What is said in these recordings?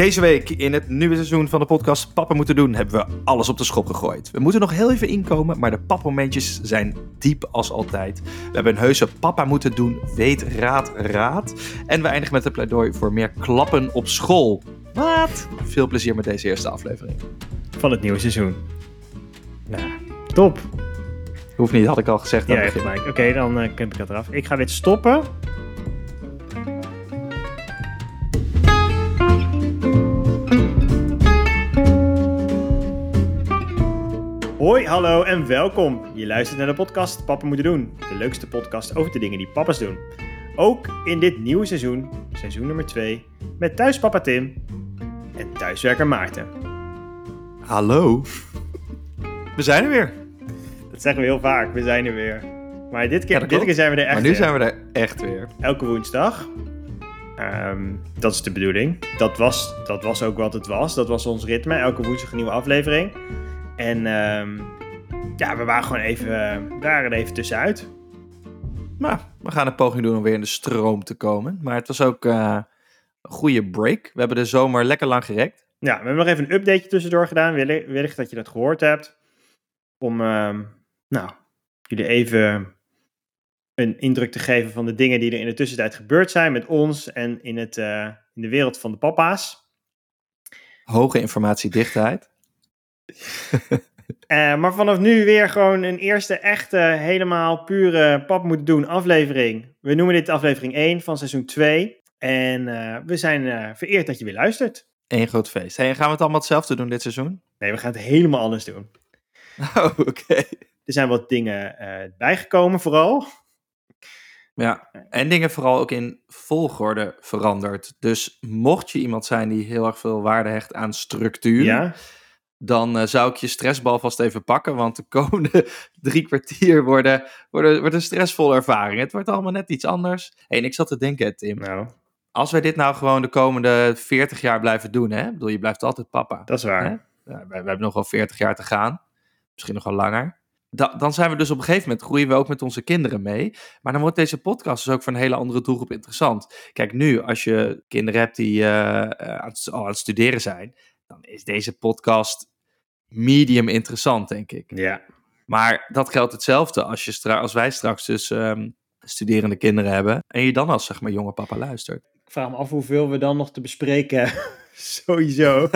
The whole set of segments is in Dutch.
Deze week in het nieuwe seizoen van de podcast Papa Moeten Doen hebben we alles op de schop gegooid. We moeten nog heel even inkomen, maar de papmomentjes zijn diep als altijd. We hebben een heuse Papa Moeten Doen, weet, raad, raad. En we eindigen met een pleidooi voor meer klappen op school. Wat? Veel plezier met deze eerste aflevering. van het nieuwe seizoen. Nou, top. Hoeft niet, had ik al gezegd. Ja, gelijk. Oké, dan knip ik dat eraf. Ik ga dit stoppen. Hoi, hallo en welkom. Je luistert naar de podcast Papa Moeten Doen. De leukste podcast over de dingen die papa's doen. Ook in dit nieuwe seizoen, seizoen nummer 2, met thuispapa Tim en thuiswerker Maarten. Hallo. We zijn er weer. Dat zeggen we heel vaak, we zijn er weer. Maar dit keer, Ja, dit keer zijn we er echt maar nu weer. zijn we er echt weer. elke woensdag. Ehm, dat is de bedoeling. Dat was, dat was ook wat het was. Dat was ons ritme. Elke woensdag een nieuwe aflevering. En ehm, ja, we waren gewoon even, we waren er even tussenuit. Nou, we gaan een poging doen om weer in de stroom te komen. Maar het was ook eh, een goede break. We hebben de zomer lekker lang gerekt. Ja, we hebben nog even een updateje tussendoor gedaan. Wellicht, wellicht dat je dat gehoord hebt. Om, ehm, nou, jullie even een indruk te geven van de dingen die er in de tussentijd gebeurd zijn met ons en in, het, eh, in de wereld van de papa's. Hoge informatiedichtheid. Eh, maar vanaf nu weer gewoon een eerste echte, helemaal pure pap moet doen aflevering. We noemen dit aflevering 1 van seizoen 2. En eh, we zijn eh, vereerd dat je weer luistert. Eén groot feest. Hey, en gaan we het allemaal hetzelfde doen dit seizoen? Nee, we gaan het helemaal anders doen. Oh, oké. Er zijn wat dingen bijgekomen vooral. Ja, en dingen vooral ook in volgorde veranderd. Dus mocht je iemand zijn die heel erg veel waarde hecht aan structuur, Ja, dan eh, zou ik je stressbal vast even pakken. Want de komende drie kwartier worden, worden, wordt een stressvolle ervaring. Het wordt allemaal net iets anders. Hey, en ik zat te denken, Tim, nou, als wij dit nou gewoon de komende 40 jaar blijven doen, hè? Ik bedoel, je blijft altijd papa. dat is waar. Hè? Ja, wij hebben nog wel 40 jaar te gaan. Misschien nog wel langer. Da- dan zijn we dus op een gegeven moment, groeien we ook met onze kinderen mee. Maar dan wordt deze podcast dus ook voor een hele andere doelgroep interessant. Kijk, nu, als je kinderen hebt die eh, eh, aan het, al aan het studeren zijn, dan is deze podcast medium interessant, denk ik. Ja, Maar dat geldt hetzelfde als, je stra- als wij straks dus ehm, studerende kinderen hebben. En je dan als, zeg maar, jonge papa luistert. ik vraag me af hoeveel we dan nog te bespreken hebben. Sowieso.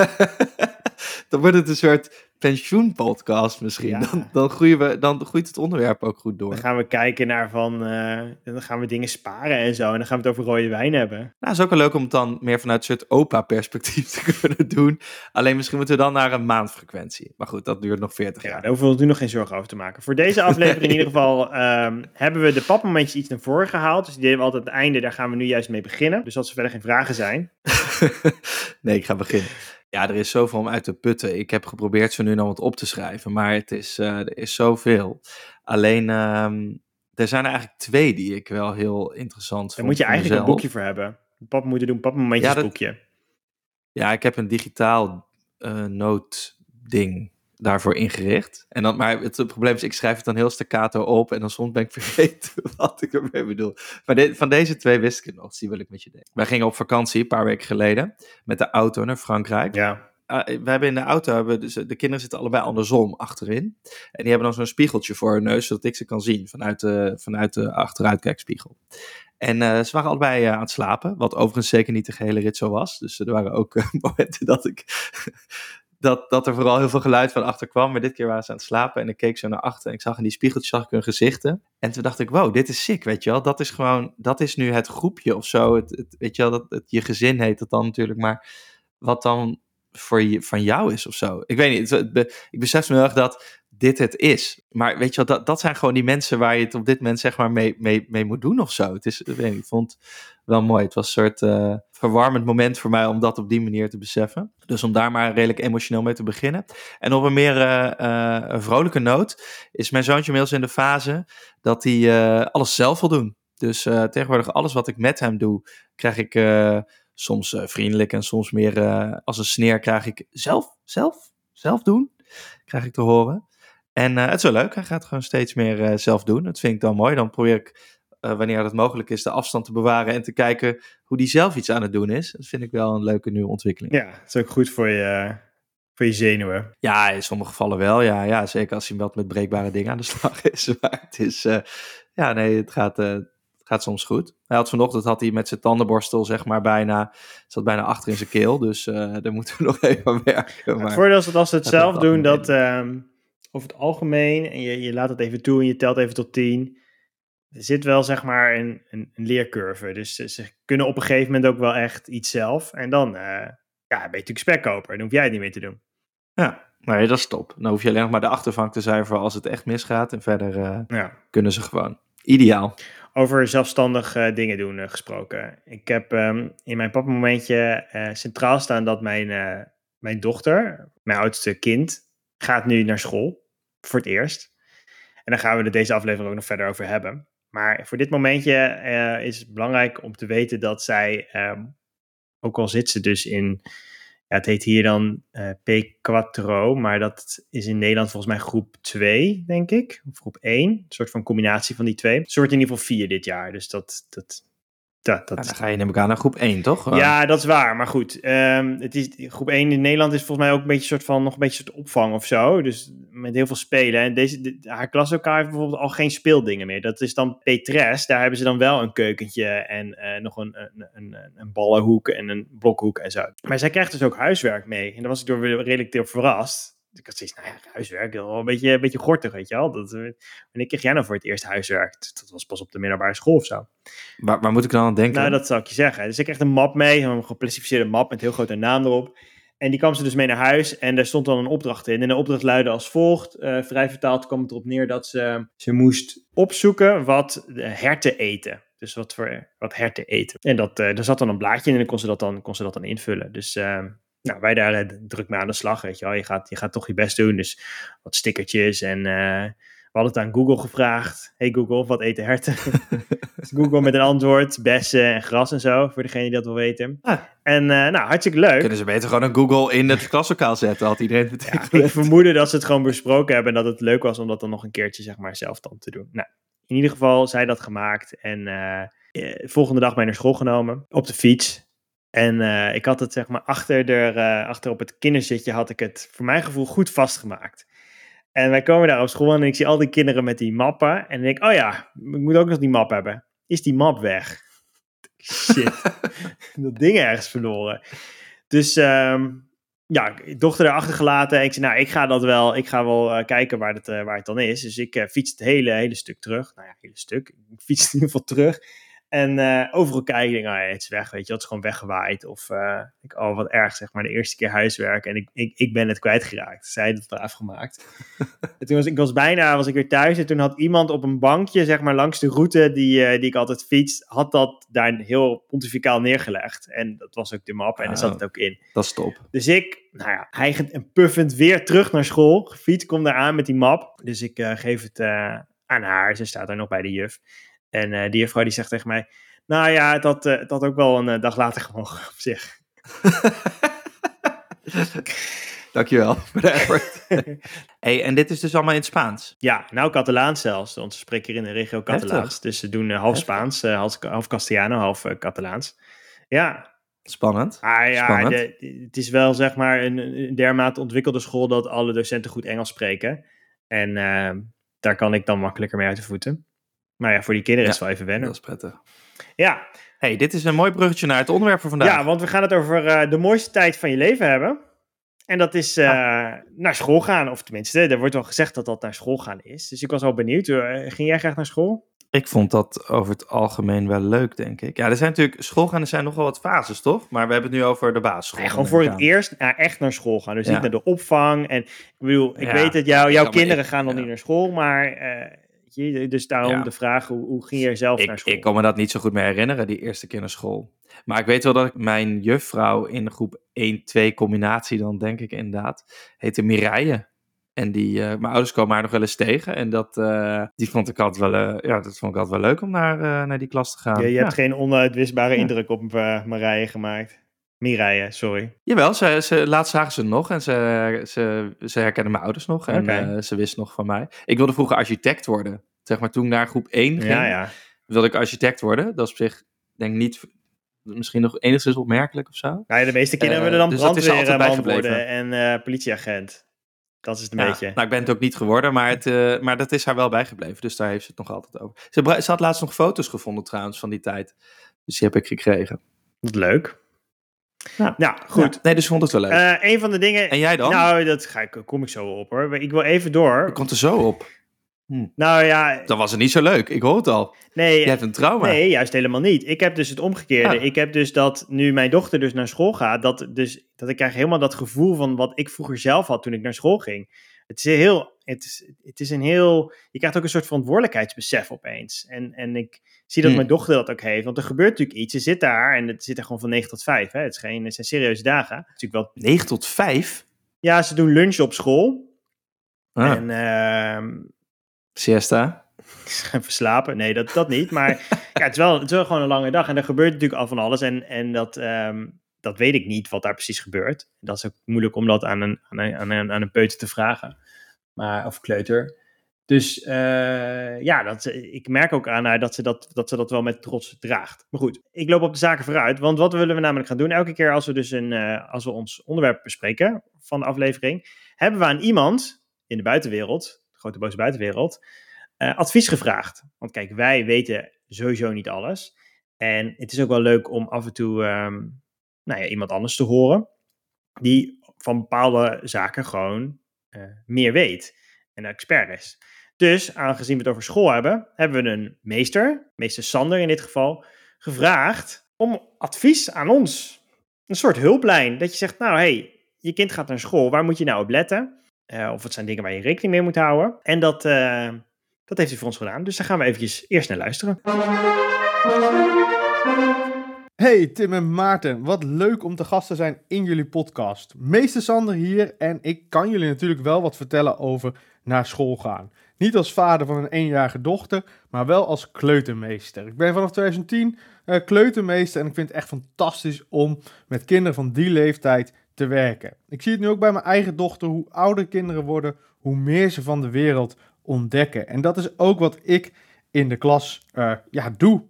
dan wordt het een soort pensioenpodcast misschien. Ja. Dan, dan, groeien we, dan groeit het onderwerp ook goed door. Dan gaan we kijken naar van, eh, dan gaan we dingen sparen en zo. En dan gaan we het over rode wijn hebben. Nou, is ook wel leuk om het dan meer vanuit een soort opa-perspectief te kunnen doen. Alleen misschien moeten we dan naar een maandfrequentie. Maar goed, dat duurt nog 40 Ja, jaar. daar hoeven we ons nu nog geen zorgen over te maken. Voor deze aflevering in ieder geval ehm, hebben we de papmomentjes iets naar voren gehaald. Dus die deden we altijd aan het einde. Daar gaan we nu juist mee beginnen. Dus als er verder geen vragen zijn. nee, ik ga beginnen. Ja, er is zoveel om uit te putten. Ik heb geprobeerd zo nu en dan wat op te schrijven, maar het is, eh, er is zoveel. Alleen, ehm, er zijn er eigenlijk twee die ik wel heel interessant Daar vond moet je eigenlijk een boekje voor hebben. Pap moeten doen, papmomentjes Ja, dat- boekje. Ja, ik heb een digitaal eh noodding daarvoor ingericht. En dan, maar het, probleem is, ik schrijf het dan heel staccato op en dan soms ben ik vergeten wat ik ermee bedoel. Maar de- van deze twee wist ik het nog, dus die wil ik met je delen. Wij gingen op vakantie een paar weken geleden met de auto naar Frankrijk. Ja, Ah, we hebben in de auto, hebben dus, de kinderen zitten allebei andersom achterin. En die hebben dan zo'n spiegeltje voor hun neus, zodat ik ze kan zien vanuit de, vanuit de achteruitkijkspiegel. En eh, ze waren allebei eh, aan het slapen, wat overigens zeker niet de gehele rit zo was. Dus er waren ook eh, momenten dat ik... Dat, dat er vooral heel veel geluid van achter kwam. Maar dit keer waren ze aan het slapen en ik keek zo naar achter. En ik zag in die spiegeltjes zag ik hun gezichten. En toen dacht ik, wow, dit is sick, weet je wel. Dat is gewoon, dat is nu het groepje of zo. Het, het, weet je wel, dat, het, je gezin heet het dan natuurlijk. Maar wat dan voor je, van jou is of zo. Ik weet niet, ik besef me heel erg dat dit het is. Maar weet je wel, dat, dat zijn gewoon die mensen waar je het op dit moment zeg maar mee, mee, mee moet doen of zo. Het is, ik niet, ik vond het wel mooi. Het was een soort eh, verwarmend moment voor mij om dat op die manier te beseffen. Dus om daar maar redelijk emotioneel mee te beginnen. En op een meer eh, eh, vrolijke noot is mijn zoontje inmiddels in de fase dat hij alles zelf wil doen. Dus tegenwoordig alles wat ik met hem doe, krijg ik soms vriendelijk en soms meer als een sneer krijg ik zelf, zelf, zelf doen, krijg ik te horen. En eh, het is wel leuk, hij gaat gewoon steeds meer eh, zelf doen. Dat vind ik dan mooi. Dan probeer ik eh, wanneer het mogelijk is, de afstand te bewaren en te kijken hoe die zelf iets aan het doen is. Dat vind ik wel een leuke nieuwe ontwikkeling. Ja, dat is ook goed voor je, voor je zenuwen. Ja, in sommige gevallen wel. Ja, ja zeker als hij wat met breekbare dingen aan de slag is. Maar het is, uh, ja, nee, het gaat, uh, het gaat soms goed. Hij had vanochtend had hij met zijn tandenborstel, zeg maar, bijna, zat bijna achter in zijn keel. Dus uh, daar moeten we nog even aan werken. Maar het voordeel is dat als ze het zelf doen, dat um, over het algemeen, en je, je laat het even toe en je telt even tot tien. Er zit wel, zeg maar, een, een, een leercurve. Dus ze kunnen op een gegeven moment ook wel echt iets zelf. En dan ja, ben je natuurlijk spekkoper. Dan hoef jij het niet meer te doen. Ja, nee, dat is top. Dan hoef je alleen nog maar de achtervang te zuiveren als het echt misgaat. En verder uh, ja. kunnen ze gewoon. Ideaal. Over zelfstandig uh, dingen doen uh, gesproken. Ik heb um, in mijn papmomentje centraal staan dat mijn, mijn dochter, mijn oudste kind, gaat nu naar school. Voor het eerst. En daar gaan we er deze aflevering ook nog verder over hebben. Maar voor dit momentje is het belangrijk om te weten dat zij, um, ook al zit ze dus in ja, het heet hier dan uh, P4, maar dat is in Nederland volgens mij groep 2, denk ik. Of groep 1. Een soort van combinatie van die twee. Een soort in ieder geval 4 dit jaar. Dus dat, dat, dat, dat... Ja, dan ga je ik aan naar groep 1, toch? Ja, dat is waar. Maar goed, um, het is, groep 1 in Nederland is volgens mij ook een beetje soort van, nog een beetje soort opvang of zo. Dus met heel veel spelen. En deze, de, haar klas elkaar heeft bijvoorbeeld al geen speeldingen meer. Dat is dan Petres. Daar hebben ze dan wel een keukentje en uh, nog een, een, een, een, ballenhoek en een blokhoek en zo. Maar zij krijgt dus ook huiswerk mee. En daar was ik door redelijk door verrast. Ik had zoiets, nou ja, huiswerk, wel een beetje, een beetje gortig, weet je wel. Dat, wanneer kreeg jij nou voor het eerst huiswerk? Dat was pas op de middelbare school of zo. Waar, waar moet ik dan aan denken? Nou, dat zou ik je zeggen. Dus ik kreeg een map mee, een geplastificeerde map met heel grote naam erop. En die kwam ze dus mee naar huis en daar stond dan een opdracht in. En de opdracht luidde als volgt. Uh, vrij vertaald kwam het erop neer dat ze, ze moest opzoeken wat de herten eten. Dus wat, voor, wat herten eten. En dat, uh, er zat dan een blaadje in en dan kon ze dat dan, kon ze dat dan invullen. Dus uh, nou, wij daar druk mee aan de slag, weet je wel. Je gaat, je gaat toch je best doen. Dus wat stickertjes en we hadden het aan Google gevraagd. Hey Google, wat eten herten? dus Google met een antwoord, bessen en gras en zo, voor degene die dat wil weten. Ah. En uh, nou, hartstikke leuk. Kunnen ze beter gewoon een Google in het klaslokaal zetten, had iedereen het ja, Ik vermoedde dat ze het gewoon besproken hebben en dat het leuk was om dat dan nog een keertje, zeg maar, zelf dan te doen. Nou, in ieder geval, zij dat gemaakt en uh, volgende dag bij naar school genomen, op de fiets. En uh, ik had het, zeg maar, achter, de, achter op het kinderzitje had ik het, voor mijn gevoel, goed vastgemaakt. En wij komen daar op school en ik zie al die kinderen met die mappen. En dan denk ik, oh ja, ik moet ook nog die map hebben. Is die map weg? Shit, dat ding ergens verloren. Dus um, ja, dochter erachter gelaten. En ik zei, nou, ik ga dat wel, ik ga wel uh, kijken waar het, waar het dan is. Dus ik fiets het hele, hele stuk terug. Nou ja, hele stuk. Ik fiets in ieder geval terug. En uh, overal kijken, denk ik, oh het is weg, weet je, het is gewoon weggewaaid. Of uh, ik, oh, wat erg, zeg maar, de eerste keer huiswerk en ik, ik, ik ben het kwijtgeraakt. Zij had het eraf gemaakt. en toen was ik was bijna, was ik weer thuis en toen had iemand op een bankje, zeg maar, langs de route die, uh, die ik altijd fiets, had dat daar heel pontificaal neergelegd. En dat was ook de map en daar zat het ook in. Dat is top. Dus ik, nou ja, hijgend en puffend weer terug naar school. Gefietst, kom daar aan met die map. Dus ik geef het aan haar, ze staat er nog bij de juf. En uh, die juffrouw die zegt tegen mij, nou ja, het had, uh, het had ook wel een uh, dag later gemogen op zich. Dankjewel voor de effort. hey, en dit is dus allemaal in het Spaans? Ja, nou Catalaans zelfs. Want ze spreken hier in de regio Catalaans. Dus ze doen half Spaans, half, half Castellano, half Catalaans. Ja. Spannend. Ah ja, Spannend. De, het is wel zeg maar een, een dermate ontwikkelde school dat alle docenten goed Engels spreken. En daar kan ik dan makkelijker mee uit de voeten. Maar ja, voor die kinderen is het wel even wennen. Dat is prettig. Ja. hey, dit is een mooi bruggetje naar het onderwerp van vandaag. Ja, want we gaan het over uh, de mooiste tijd van je leven hebben. En dat is uh, ah. naar school gaan. Of tenminste, er wordt wel gezegd dat dat naar school gaan is. Dus ik was wel benieuwd. Uh, ging jij graag naar school? Ik vond dat over het algemeen wel leuk, denk ik. Ja, er zijn natuurlijk, schoolgaan er zijn nog wel wat fases, toch? Maar we hebben het nu over de basisschool. Ja, gewoon voor het eerst naar, echt naar school gaan. Dus ja. niet naar de opvang. En ik bedoel, ik weet dat jou, jouw kinderen gaan nog niet naar school, maar... Uh, dus daarom ja. de vraag, hoe, hoe ging je zelf ik, naar school? Ik kan me dat niet zo goed meer herinneren, die eerste keer naar school. Maar ik weet wel dat ik mijn juffrouw in groep 1-2 combinatie, dan denk ik inderdaad, heette Mireille. En die, uh, mijn ouders komen haar nog wel eens tegen. En dat, uh, die vond ik altijd wel, uh, ja, dat vond ik altijd wel leuk om naar, naar die klas te gaan. Ja, je hebt geen onuitwisbare indruk op Marije gemaakt. Mireille, sorry. Jawel, ze, ze, laatst zagen ze nog en ze, ze, ze herkennen mijn ouders nog. En okay. uh, ze wist nog van mij. Ik wilde vroeger architect worden. Zeg maar toen ik naar groep 1 ging. Ja, ja. wilde ik architect worden. Dat is op zich, denk ik, niet misschien nog enigszins opmerkelijk of zo. Nou ja, de meeste kinderen Eh, willen dan dus er bijgebleven. worden en eh, politieagent. Dat is het een Ja, beetje. Nou, ik ben het ook niet geworden, maar, het, eh, maar dat is haar wel bijgebleven. Dus daar heeft ze het nog altijd over. Ze, ze had laatst nog foto's gevonden trouwens van die tijd. Dus die heb ik gekregen. Wat leuk. Ja. Nou, goed. Ja, nee, dus ik vond het wel leuk. Eh, een van de dingen... en jij dan? Nou, dat ga ik, kom ik zo op hoor. Ik wil even door. Ik komt er zo op. Nou ja, Dan was het niet zo leuk. Ik hoor het al. nee, Je hebt een trauma. nee, juist helemaal niet. Ik heb dus het omgekeerde. Ik heb dus dat nu mijn dochter dus naar school gaat, dat, dus, dat ik krijg helemaal dat gevoel van wat ik vroeger zelf had toen ik naar school ging. Het is heel, het is, het is een heel, je krijgt ook een soort verantwoordelijkheidsbesef opeens. En, en ik zie dat Hmm. mijn dochter dat ook heeft, want er gebeurt natuurlijk iets. Ze zit daar en het zit er gewoon van 9 tot 5. Hè. Het, is geen, het zijn serieuze dagen. Het is natuurlijk wel, 9 tot 5? ja, ze doen lunch op school. Ah, En ehm, siesta. even slapen. Nee, dat, dat niet. Maar ja, het, is wel, het is wel gewoon een lange dag. En er gebeurt natuurlijk al van alles. En, en dat, ehm, dat weet ik niet, wat daar precies gebeurt. Dat is ook moeilijk om dat aan een, aan een, aan een, aan een peuter te vragen. Maar, of kleuter. Dus eh, ja, dat, ik merk ook aan haar dat ze dat, dat ze dat wel met trots draagt. Maar goed, ik loop op de zaken vooruit. Want wat willen we namelijk gaan doen? Elke keer als we dus een, eh, als we ons onderwerp bespreken van de aflevering, hebben we aan iemand in de buitenwereld, de grote boze buitenwereld, eh, advies gevraagd. Want kijk, wij weten sowieso niet alles. En het is ook wel leuk om af en toe ehm, nou ja, iemand anders te horen. Die van bepaalde zaken gewoon eh, meer weet. En expert is. Dus aangezien we het over school hebben, hebben we een meester, meester Sander in dit geval, gevraagd om advies aan ons. Een soort hulplijn. Dat je zegt, nou hey, je kind gaat naar school, waar moet je nou op letten? Eh, of het zijn dingen waar je rekening mee moet houden. En dat, eh, dat heeft hij voor ons gedaan. Dus daar gaan we eventjes eerst naar luisteren. Hey Tim en Maarten, wat leuk om te gast te zijn in jullie podcast. Meester Sander hier en ik kan jullie natuurlijk wel wat vertellen over naar school gaan. Niet als vader van een eenjarige dochter, maar wel als kleutermeester. Ik ben vanaf 2010 eh, kleutermeester en ik vind het echt fantastisch om met kinderen van die leeftijd te werken. Ik zie het nu ook bij mijn eigen dochter, hoe ouder kinderen worden, hoe meer ze van de wereld ontdekken. En dat is ook wat ik in de klas eh, ja, doe.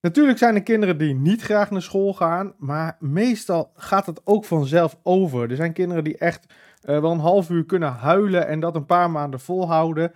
Natuurlijk zijn er kinderen die niet graag naar school gaan, maar meestal gaat het ook vanzelf over. Er zijn kinderen die echt eh, wel een half uur kunnen huilen en dat een paar maanden volhouden,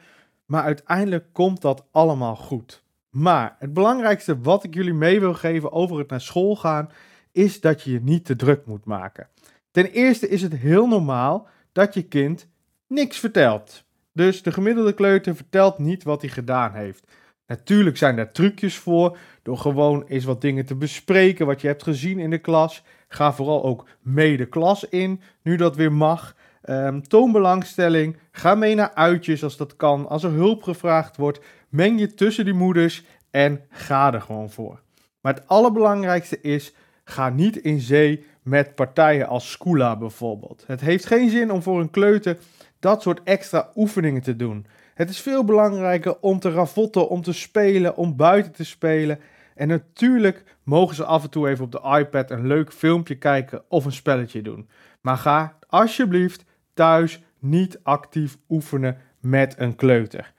maar uiteindelijk komt dat allemaal goed. Maar het belangrijkste wat ik jullie mee wil geven over het naar school gaan, is dat je je niet te druk moet maken. Ten eerste is het heel normaal dat je kind niks vertelt. Dus de gemiddelde kleuter vertelt niet wat hij gedaan heeft. Natuurlijk zijn daar trucjes voor, door gewoon eens wat dingen te bespreken wat je hebt gezien in de klas. Ga vooral ook mee de klas in, nu dat weer mag. Ehm, toon belangstelling, ga mee naar uitjes als dat kan. Als er hulp gevraagd wordt, meng je tussen die moeders en ga er gewoon voor. Maar het allerbelangrijkste is, ga niet in zee met partijen als Skoola bijvoorbeeld. Het heeft geen zin om voor een kleuter dat soort extra oefeningen te doen. Het is veel belangrijker om te ravotten, om te spelen, om buiten te spelen. En natuurlijk mogen ze af en toe even op de iPad een leuk filmpje kijken of een spelletje doen. Maar ga alsjeblieft thuis niet actief oefenen met een kleuter.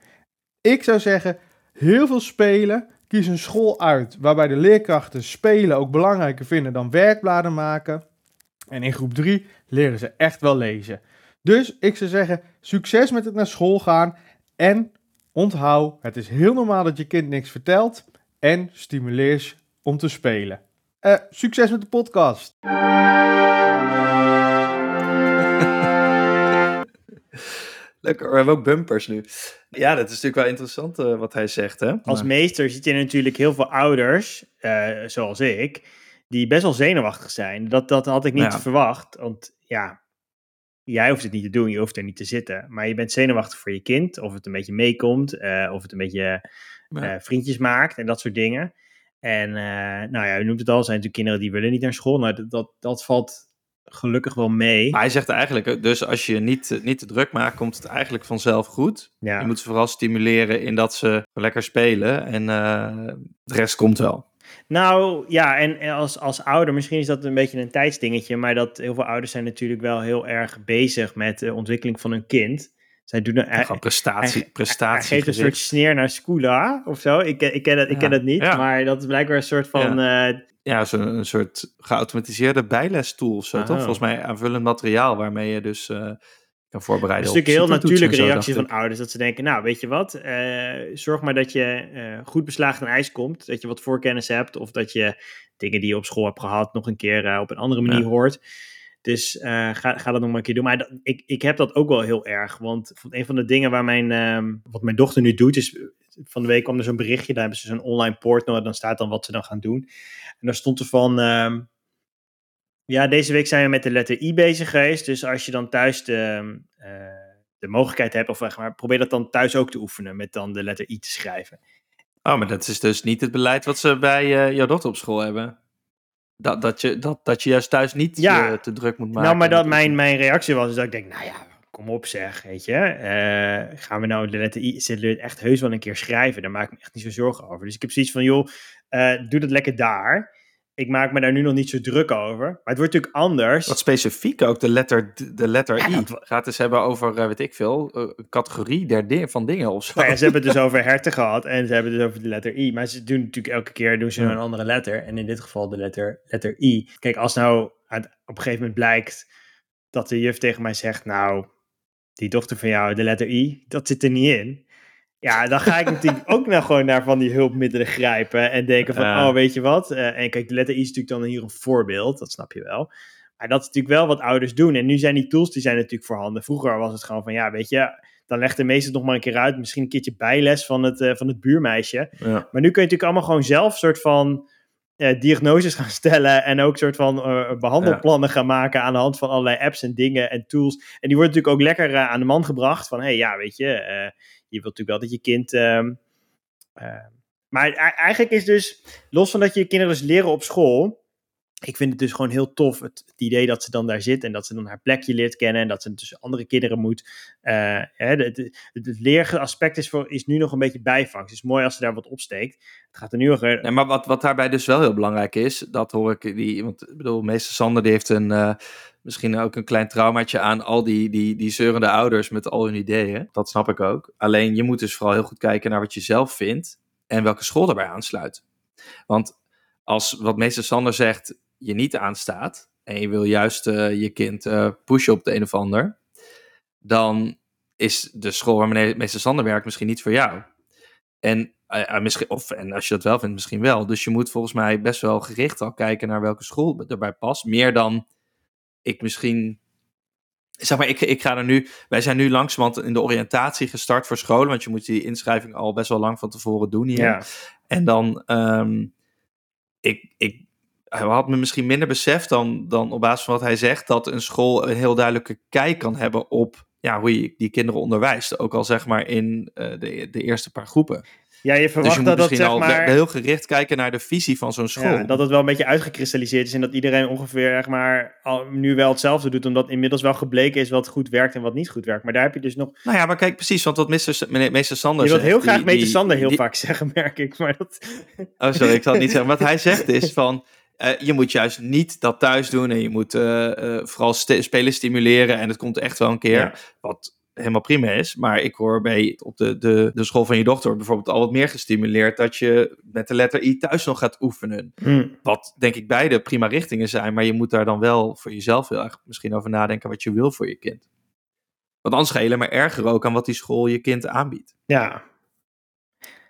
Ik zou zeggen, heel veel spelen. Kies een school uit waarbij de leerkrachten spelen ook belangrijker vinden dan werkbladen maken. En in groep 3 leren ze echt wel lezen. Dus ik zou zeggen, succes met het naar school gaan. En onthoud, het is heel normaal dat je kind niks vertelt. En stimuleer ze om te spelen. Eh, succes met de podcast. Lekker, we hebben ook bumpers nu. Ja, dat is natuurlijk wel interessant eh, wat hij zegt, hè? Als Maar- meester zit je natuurlijk heel veel ouders, eh, zoals ik, die best wel zenuwachtig zijn. Dat, dat had ik niet Ja. verwacht. Want ja, jij hoeft het niet te doen, je hoeft er niet te zitten. Maar je bent zenuwachtig voor je kind, of het een beetje meekomt, eh, of het een beetje eh, vriendjes maakt en dat soort dingen. En eh, nou ja, u noemt het al, zijn natuurlijk kinderen die willen niet naar school. Nou, dat, dat, dat valt gelukkig wel mee. Maar hij zegt eigenlijk, dus als je niet, niet te druk maakt, komt het eigenlijk vanzelf goed. Ja. Je moet ze vooral stimuleren in dat ze lekker spelen en de rest komt wel. Nou ja, en als, als ouder, misschien is dat een beetje een tijdsdingetje, maar dat heel veel ouders zijn natuurlijk wel heel erg bezig met de ontwikkeling van hun kind. Zij doen een, Gewoon prestatie, hij, prestatie. hij geeft een soort sneer naar Scula of zo. Ik, ik, ken, het, ik ken Ja, het niet, ja. maar dat is blijkbaar een soort van... eh, Ja, zo'n een soort geautomatiseerde bijlestool of zo, Oh. toch? Volgens mij aanvullend materiaal waarmee je dus eh, kan voorbereiden Het is natuurlijk een heel natuurlijke reactie van ouders. Dat ze denken, nou weet je wat, eh, zorg maar dat je eh, goed beslagen aan ijs komt. Dat je wat voorkennis hebt. Of dat je dingen die je op school hebt gehad nog een keer eh, op een andere manier Ja. hoort. Dus ga, ga dat nog maar een keer doen. Maar dat, ik, ik heb dat ook wel heel erg. Want een van de dingen waar mijn, ehm, wat mijn dochter nu doet is... Van de week kwam er zo'n berichtje, daar hebben ze zo'n online portal. En dan staat dan wat ze dan gaan doen. En daar stond er van... ehm, ja, deze week zijn we met de letter I bezig geweest. Dus als je dan thuis de, eh, de mogelijkheid hebt, of zeg maar, probeer dat dan thuis ook te oefenen. Met dan de letter I te schrijven. Oh, maar dat is dus niet het beleid wat ze bij eh, jouw dochter op school hebben. Dat, dat, je, dat, dat je juist thuis niet Ja. eh, te druk moet maken. nou, maar dat mijn, mijn reactie was, is dat ik denk, nou ja, kom op zeg, weet je. Gaan we nou de letter I, het echt heus wel een keer schrijven? Daar maak ik me echt niet zo zorgen over. Dus ik heb zoiets van, joh, doe dat lekker daar. Ik maak me daar nu nog niet zo druk over. Maar het wordt natuurlijk anders. Wat specifiek ook, de letter, de letter Ja, I. dat Gaat eens hebben over, eh, weet ik veel, eh, een categorie der di- van dingen of zo. Nou ja, ze hebben het dus over herten gehad en ze hebben het dus over de letter I. Maar ze doen natuurlijk elke keer doen ze Ja. een andere letter. En in dit geval de letter, letter I. Kijk, als nou aan- op een gegeven moment blijkt dat de juf tegen mij zegt... Nou, die dochter van jou, de letter I, dat zit er niet in. Ja, dan ga ik natuurlijk ook nou gewoon naar van die hulpmiddelen grijpen. En denken van, oh, weet je wat? Eh, en kijk, de letter I is natuurlijk dan hier een voorbeeld. Dat snap je wel. Maar dat is natuurlijk wel wat ouders doen. En nu zijn die tools, die zijn natuurlijk voorhanden. Vroeger was het gewoon van, ja, weet je dan legt de meester het nog maar een keer uit. Misschien een keertje bijles van het, eh, van het buurmeisje. Ja. Maar nu kun je natuurlijk allemaal gewoon zelf soort van eh, diagnoses gaan stellen. En ook soort van eh, behandelplannen gaan maken aan de hand van allerlei apps en dingen en tools. En die worden natuurlijk ook lekker aan de man gebracht. Van hé, hey, ja, weet je, je wilt natuurlijk wel dat je kind. ehm, eh, maar e- eigenlijk is dus, los van dat je kinderen dus leren op school. Ik vind het dus gewoon heel tof, het, het idee dat ze dan daar zit en dat ze dan haar plekje leert kennen en dat ze tussen andere kinderen moet. eh, hè, het, het, het leeraspect is, voor, is nu nog een beetje bijvangst. Het is mooi als ze daar wat opsteekt. Het gaat er nu nog... eh, Nee, maar wat, wat daarbij dus wel heel belangrijk is, dat hoor ik, die, want ik bedoel, meester Sander die heeft een, eh, misschien ook een klein traumaatje aan al die, die, die zeurende ouders met al hun ideeën. Dat snap ik ook. Alleen je moet dus vooral heel goed kijken naar wat je zelf vindt en welke school daarbij aansluit. Want als wat meester Sander zegt je niet aanstaat en je wil juist eh, je kind eh, pushen op de een of ander, dan is de school waar meester Sander werkt misschien niet voor jou. En, eh, misschien, of, en als je dat wel vindt, misschien wel. Dus je moet volgens mij best wel gericht al kijken naar welke school erbij past. Meer dan ik misschien. Zeg maar, ik, ik ga er nu. Wij zijn nu langzamerhand in de oriëntatie gestart voor scholen. Want je moet die inschrijving al best wel lang van tevoren doen hier. ja. En dan. ehm, ik, ik had me misschien minder beseft dan, dan op basis van wat hij zegt. dat een school een heel duidelijke kijk kan hebben op. Ja, hoe je die kinderen onderwijst. Ook al zeg maar in eh, de, de eerste paar groepen. Ja, je Dus verwacht je moet dat dat misschien zeg al maar... heel gericht kijken naar de visie van zo'n school. Ja, dat het wel een beetje uitgekristalliseerd is en dat iedereen ongeveer zeg maar, al, nu wel hetzelfde doet, omdat inmiddels wel gebleken is wat goed werkt en wat niet goed werkt. Maar daar heb je dus nog... Nou ja, maar kijk precies, want wat meester, meneer, meester Sander Je wilt heel graag die- die- Sander heel die- vaak zeggen, merk ik. Maar dat... Oh, sorry, ik zal het niet zeggen. Wat hij zegt is van, eh, je moet juist niet dat thuis doen en je moet eh, eh, vooral st- spelen stimuleren en het komt echt wel een keer. Ja. Wat helemaal prima is, maar ik hoor bij op de, de, de school van je dochter bijvoorbeeld al wat meer gestimuleerd dat je met de letter I thuis nog gaat oefenen. Hm. Wat denk ik beide prima richtingen zijn, maar je moet daar dan wel voor jezelf heel erg misschien over nadenken wat je wil voor je kind. Want anders ga je alleen maar erger ook aan wat die school je kind aanbiedt. Ja,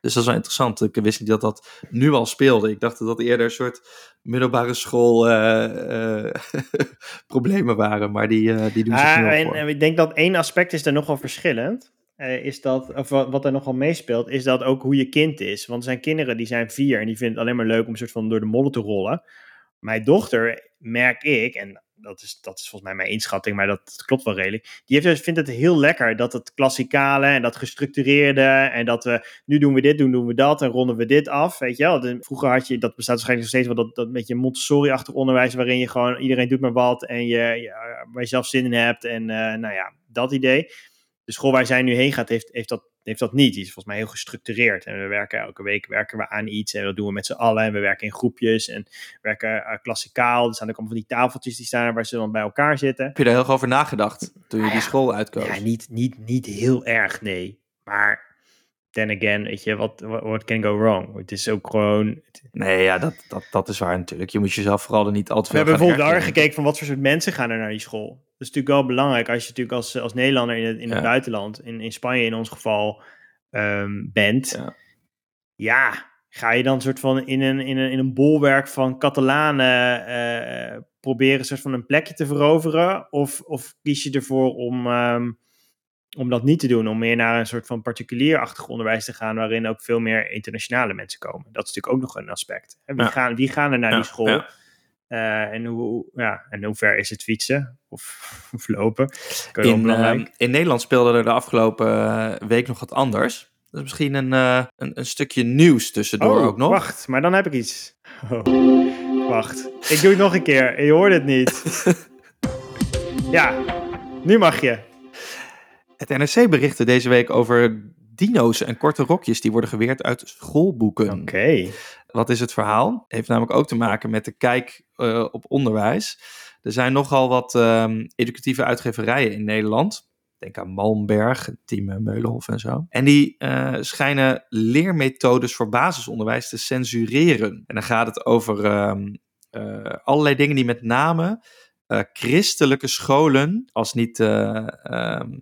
Dus dat is wel interessant. Ik wist niet dat dat nu al speelde. Ik dacht dat dat eerder een soort middelbare school eh, eh, problemen waren, maar die, eh, die doen zich Ah, nu en, en ik denk dat één aspect is daar nogal verschillend. Is dat, of wat, er nogal meespeelt, is dat ook hoe je kind is. Want er zijn kinderen die zijn vier en die vinden het alleen maar leuk om een soort van door de mollen te rollen. Mijn dochter, merk ik, en dat is, dat is volgens mij mijn inschatting, maar dat, klopt wel redelijk. Die heeft, dus- vindt het heel lekker dat het klassikale en dat gestructureerde en dat we nu doen we dit, nu doen we dat en ronden we dit af. Weet je wel, vroeger had je, dat bestaat waarschijnlijk nog steeds wel, dat, dat beetje Montessori-achtig onderwijs waarin je gewoon iedereen doet maar wat en je, je, waar je zelf zin in hebt en eh, nou ja, dat idee. De school waar zij nu heen gaat, heeft, heeft, dat, heeft dat niet. Die is volgens mij heel gestructureerd. En we werken elke week werken we aan iets. En dat doen we met z'n allen. En we werken in groepjes. En we werken uh, klassikaal. Er staan ook allemaal van die tafeltjes die staan waar ze dan bij elkaar zitten. Heb je daar heel over nagedacht toen je die school uitkoos? Ja, niet, niet, niet heel erg, nee. Maar then again, weet je, wat what can go wrong? Het is ook gewoon... Nee, ja, dat, dat, dat is waar natuurlijk. Je moet jezelf vooral er niet al te veel We hebben bijvoorbeeld daar gekeken van wat voor soort mensen gaan er naar die school. Dat is natuurlijk wel belangrijk als je natuurlijk als, als Nederlander in het, in het Ja. buitenland, in, in Spanje in ons geval, ehm, bent. Ja. Ja. ga je dan soort van in een, in een, in een bolwerk van Catalanen eh, proberen soort van een plekje te veroveren? Of, of kies je ervoor om, ehm, om dat niet te doen, om meer naar een soort van particulierachtig onderwijs te gaan, waarin ook veel meer internationale mensen komen? Dat is natuurlijk ook nog een aspect. Wie, Ja. gaan, wie gaan er naar Ja, die school? ja. Eh, en, hoe, ja, en hoe ver is het fietsen of, of lopen? Wel In, Nederland speelde er de afgelopen eh, week nog wat anders. Dat is misschien een, eh, een, een stukje nieuws tussendoor oh, ook nog. wacht, maar dan heb ik iets. Oh, wacht, ik doe het nog een keer. Je hoort het niet. ja, nu mag je. Het NRC berichtte deze week over dino's en korte rokjes die worden geweerd uit schoolboeken. Oké. Wat is het verhaal? Heeft namelijk ook te maken met de kijk eh, op onderwijs. Er zijn nogal wat ehm, educatieve uitgeverijen in Nederland. Denk aan Malmberg, Team Meulenhof en zo. En die eh, schijnen leermethodes voor basisonderwijs te censureren. En dan gaat het over ehm, eh, allerlei dingen die met name christelijke scholen, als niet, eh, ehm,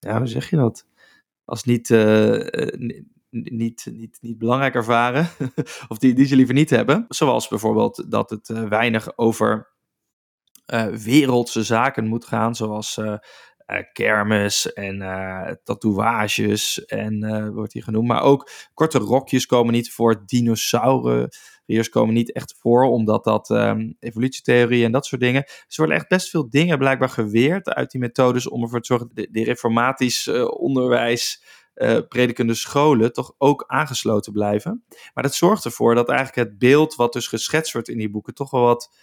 ja, hoe zeg je dat? Als niet, eh, eh, ni- niet, niet, niet belangrijk ervaren, of die, die ze liever niet hebben. Zoals bijvoorbeeld dat het eh, weinig over wereldse zaken moet gaan, zoals kermis en tatoeages en wordt hier genoemd. Maar ook korte rokjes komen niet voor, dinosauriërs komen niet echt voor, omdat dat ehm, evolutietheorie en dat soort dingen. Dus er worden echt best veel dingen blijkbaar geweerd uit die methodes om ervoor te zorgen dat de, de reformatisch eh, onderwijs eh, predikende scholen toch ook aangesloten blijven. Maar dat zorgt ervoor dat eigenlijk het beeld wat dus geschetst wordt in die boeken toch wel wat,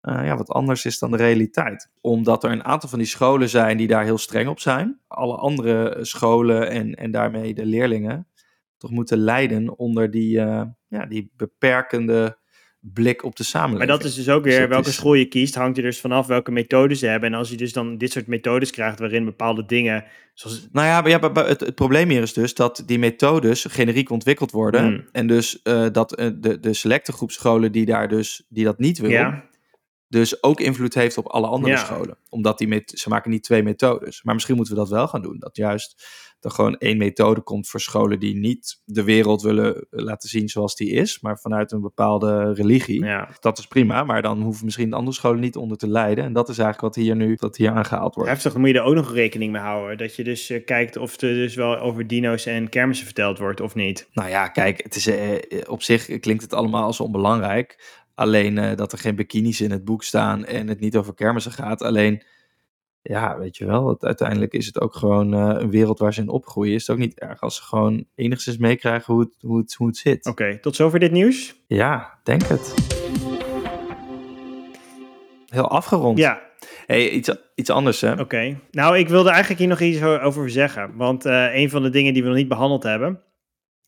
eh, ja, wat anders is dan de realiteit. Omdat er een aantal van die scholen zijn die daar heel streng op zijn. Alle andere scholen en, en daarmee de leerlingen toch moeten lijden onder die, eh, ja, die beperkende blik op de samenleving. Maar dat is dus ook Dus weer, het welke is- school je kiest, hangt er dus vanaf welke methodes ze hebben. En als je dus dan dit soort methodes krijgt waarin bepaalde dingen, zoals... Nou ja, ja, het, het probleem hier is dus dat die methodes generiek ontwikkeld worden. Hmm. En dus eh, dat eh, de, de selecte groep scholen die daar dus die dat niet wil, Ja, dus ook invloed heeft op alle andere Ja. scholen. Omdat die met, ze maken niet twee methodes. Maar misschien moeten we dat wel gaan doen. Dat juist er gewoon één methode komt voor scholen die niet de wereld willen laten zien zoals die is, maar vanuit een bepaalde religie. ja. Dat is prima, maar dan hoeven misschien de andere scholen niet onder te lijden. En dat is eigenlijk wat hier nu wat hier aangehaald wordt. Heftig, dan moet je er ook nog rekening mee houden. Dat je dus eh, kijkt of er dus wel over dino's en kermissen verteld wordt of niet. Nou ja, kijk, het is, eh, op zich klinkt het allemaal als onbelangrijk. Alleen eh, dat er geen bikinis in het boek staan en het niet over kermissen gaat. Alleen, ja, weet je wel, het, uiteindelijk is het ook gewoon eh, een wereld waar ze in opgroeien. Is het ook niet erg als ze gewoon enigszins meekrijgen hoe het, hoe, het, hoe het zit. Oké, tot zover dit nieuws. Ja, denk het. Heel afgerond. Ja, Hey, iets, iets anders, hè? oké. Nou, ik wilde eigenlijk hier nog iets over zeggen. Want eh, een van de dingen die we nog niet behandeld hebben,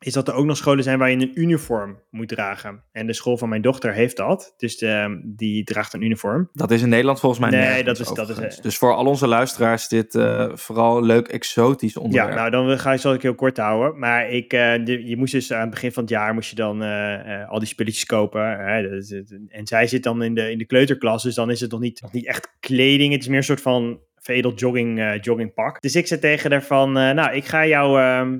is dat er ook nog scholen zijn waar je een uniform moet dragen. En de school van mijn dochter heeft dat. Dus de, die draagt een uniform. Dat is in Nederland volgens mij Nee, dat is- dat is, Dus voor al onze luisteraars dit eh, vooral leuk exotisch onderwerp. Ja, nou dan ga zal ik heel kort houden. Maar ik, eh, de- je moest dus aan het begin van het jaar moest je dan eh, al die spulletjes kopen. Hè, dat is het. en zij zit dan in de, in de kleuterklas, dus dan is het nog niet, nog niet echt kleding. Het is meer een soort van veredeld jogging, joggingpak. Dus ik zei tegen haar van, eh, nou, ik ga jou, ehm,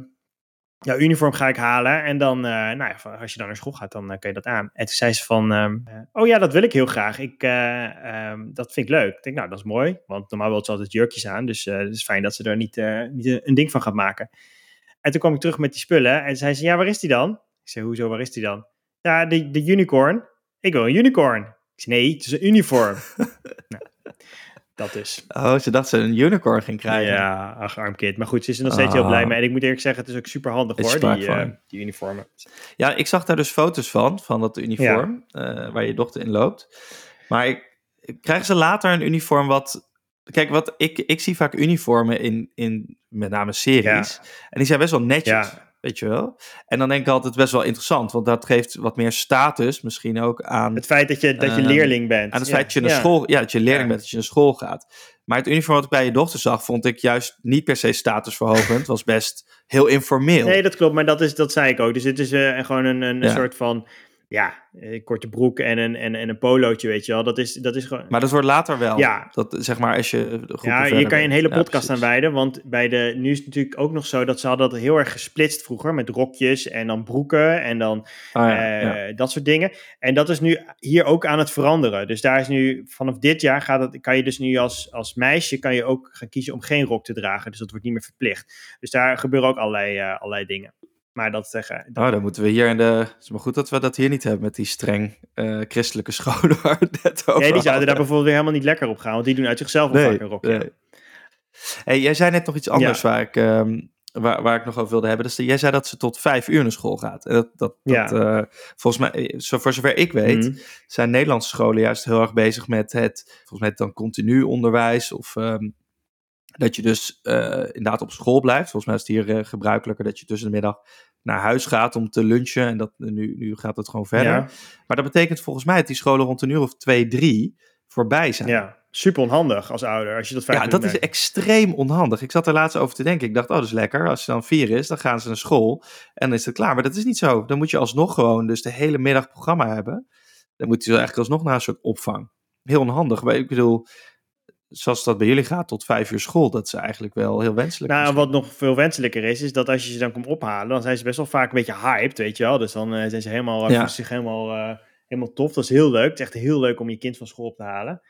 jouw uniform ga ik halen. En dan, eh, nou ja, als je dan naar school gaat, dan eh, kun je dat aan. En toen zei ze van, eh, oh ja, dat wil ik heel graag. Ik, eh, ehm, dat vind ik leuk. Ik denk, nou, dat is mooi. Want normaal wil ze altijd jurkjes aan. Dus het is fijn dat ze er niet, niet een ding van gaat maken. En toen kwam ik terug met die spullen. En zei ze, ja, waar is die dan? Ik zei, hoezo, waar is die dan? Ja, de, de unicorn. Ik wil een unicorn. Ik zei, nee, het is een uniform. nou, dat dus. Oh, ze dacht ze een unicorn ging krijgen. Ja, ach, arm kind. Maar goed, ze is er nog steeds heel blij Ah. mee. En ik moet eerlijk zeggen, het is ook super handig is hoor, die, eh, die uniformen. Ja, ik zag daar dus foto's van, van dat uniform, eh, waar je dochter in loopt. Maar ik, krijgen ze later een uniform wat kijk, wat ik, ik zie vaak uniformen in, in met name series. En die zijn best wel netjes. Ja. Weet je wel? En dan denk ik altijd best wel interessant, want dat geeft wat meer status misschien ook aan, Het feit dat je, dat je Ehm, leerling bent. aan het Ja. feit dat je naar Ja. school, ja, dat je leerling Ja. bent, dat je naar school gaat. Maar het uniform wat ik bij je dochter zag, vond ik juist niet per se statusverhogend. Het was best heel informeel. Nee, dat klopt, maar dat, is, dat zei ik ook. Dus het is eh, gewoon een, een soort van, ja, een korte broek en een, en, en een polootje, weet je wel. Dat is, dat is gewoon... Maar dat wordt later wel. Ja. Dat, zeg maar, als je Ja, verder kan je een hele Ja, podcast aan precies. wijden. Want bij de, nu is het natuurlijk ook nog zo dat ze hadden dat heel erg gesplitst vroeger. Met rokjes en dan broeken en dan Ah, ja, eh, ja. dat soort dingen. En dat is nu hier ook aan het veranderen. Dus daar is nu, vanaf dit jaar gaat het, kan je dus nu als, als meisje kan je ook gaan kiezen om geen rok te dragen. Dus dat wordt niet meer verplicht. Dus daar gebeuren ook allerlei, eh, allerlei dingen. Maar dat zeggen. dat- Oh, dan moeten we hier in de... Het is maar goed dat we dat hier niet hebben met die streng eh, christelijke scholen waar net over nee, die zouden daar bijvoorbeeld weer helemaal niet lekker op gaan. Want die doen uit zichzelf vaak een rokje. nee. Hey, jij zei net nog iets anders waar, ik, ehm, waar, waar ik nog over wilde hebben. Dus jij zei dat ze tot vijf uur naar school gaat. En dat, dat, Ja. dat, eh, volgens mij, eh, zo, voor zover ik weet, Mhm. zijn Nederlandse scholen juist heel erg bezig met het, volgens mij dan continu onderwijs. Of ehm, dat je dus eh, inderdaad op school blijft. Volgens mij is het hier eh, gebruikelijker dat je tussen de middag naar huis gaat om te lunchen. En dat, nu, nu gaat het gewoon verder. Ja. Maar dat betekent volgens mij dat die scholen rond een uur of twee, drie voorbij zijn. ja, super onhandig als ouder. Als je dat Ja, dat is extreem onhandig. Ik zat er laatst over te denken. Ik dacht, oh, dat is lekker. Als je dan vier is, dan gaan ze naar school en dan is het klaar. Maar dat is niet zo. Dan moet je alsnog gewoon dus de hele middag programma hebben. Dan moet je eigenlijk alsnog naar een soort opvang. Heel onhandig. Maar ik bedoel, zoals dat bij jullie gaat, tot vijf uur school, dat is eigenlijk wel heel wenselijk. Nou, misschien. wat nog veel wenselijker is, is dat als je ze dan komt ophalen, dan zijn ze best wel vaak een beetje hyped, weet je wel. Dus dan eh, zijn ze helemaal, Ja. voelen zich helemaal, eh, helemaal tof. Dat is heel leuk. Het is echt heel leuk om je kind van school op te halen.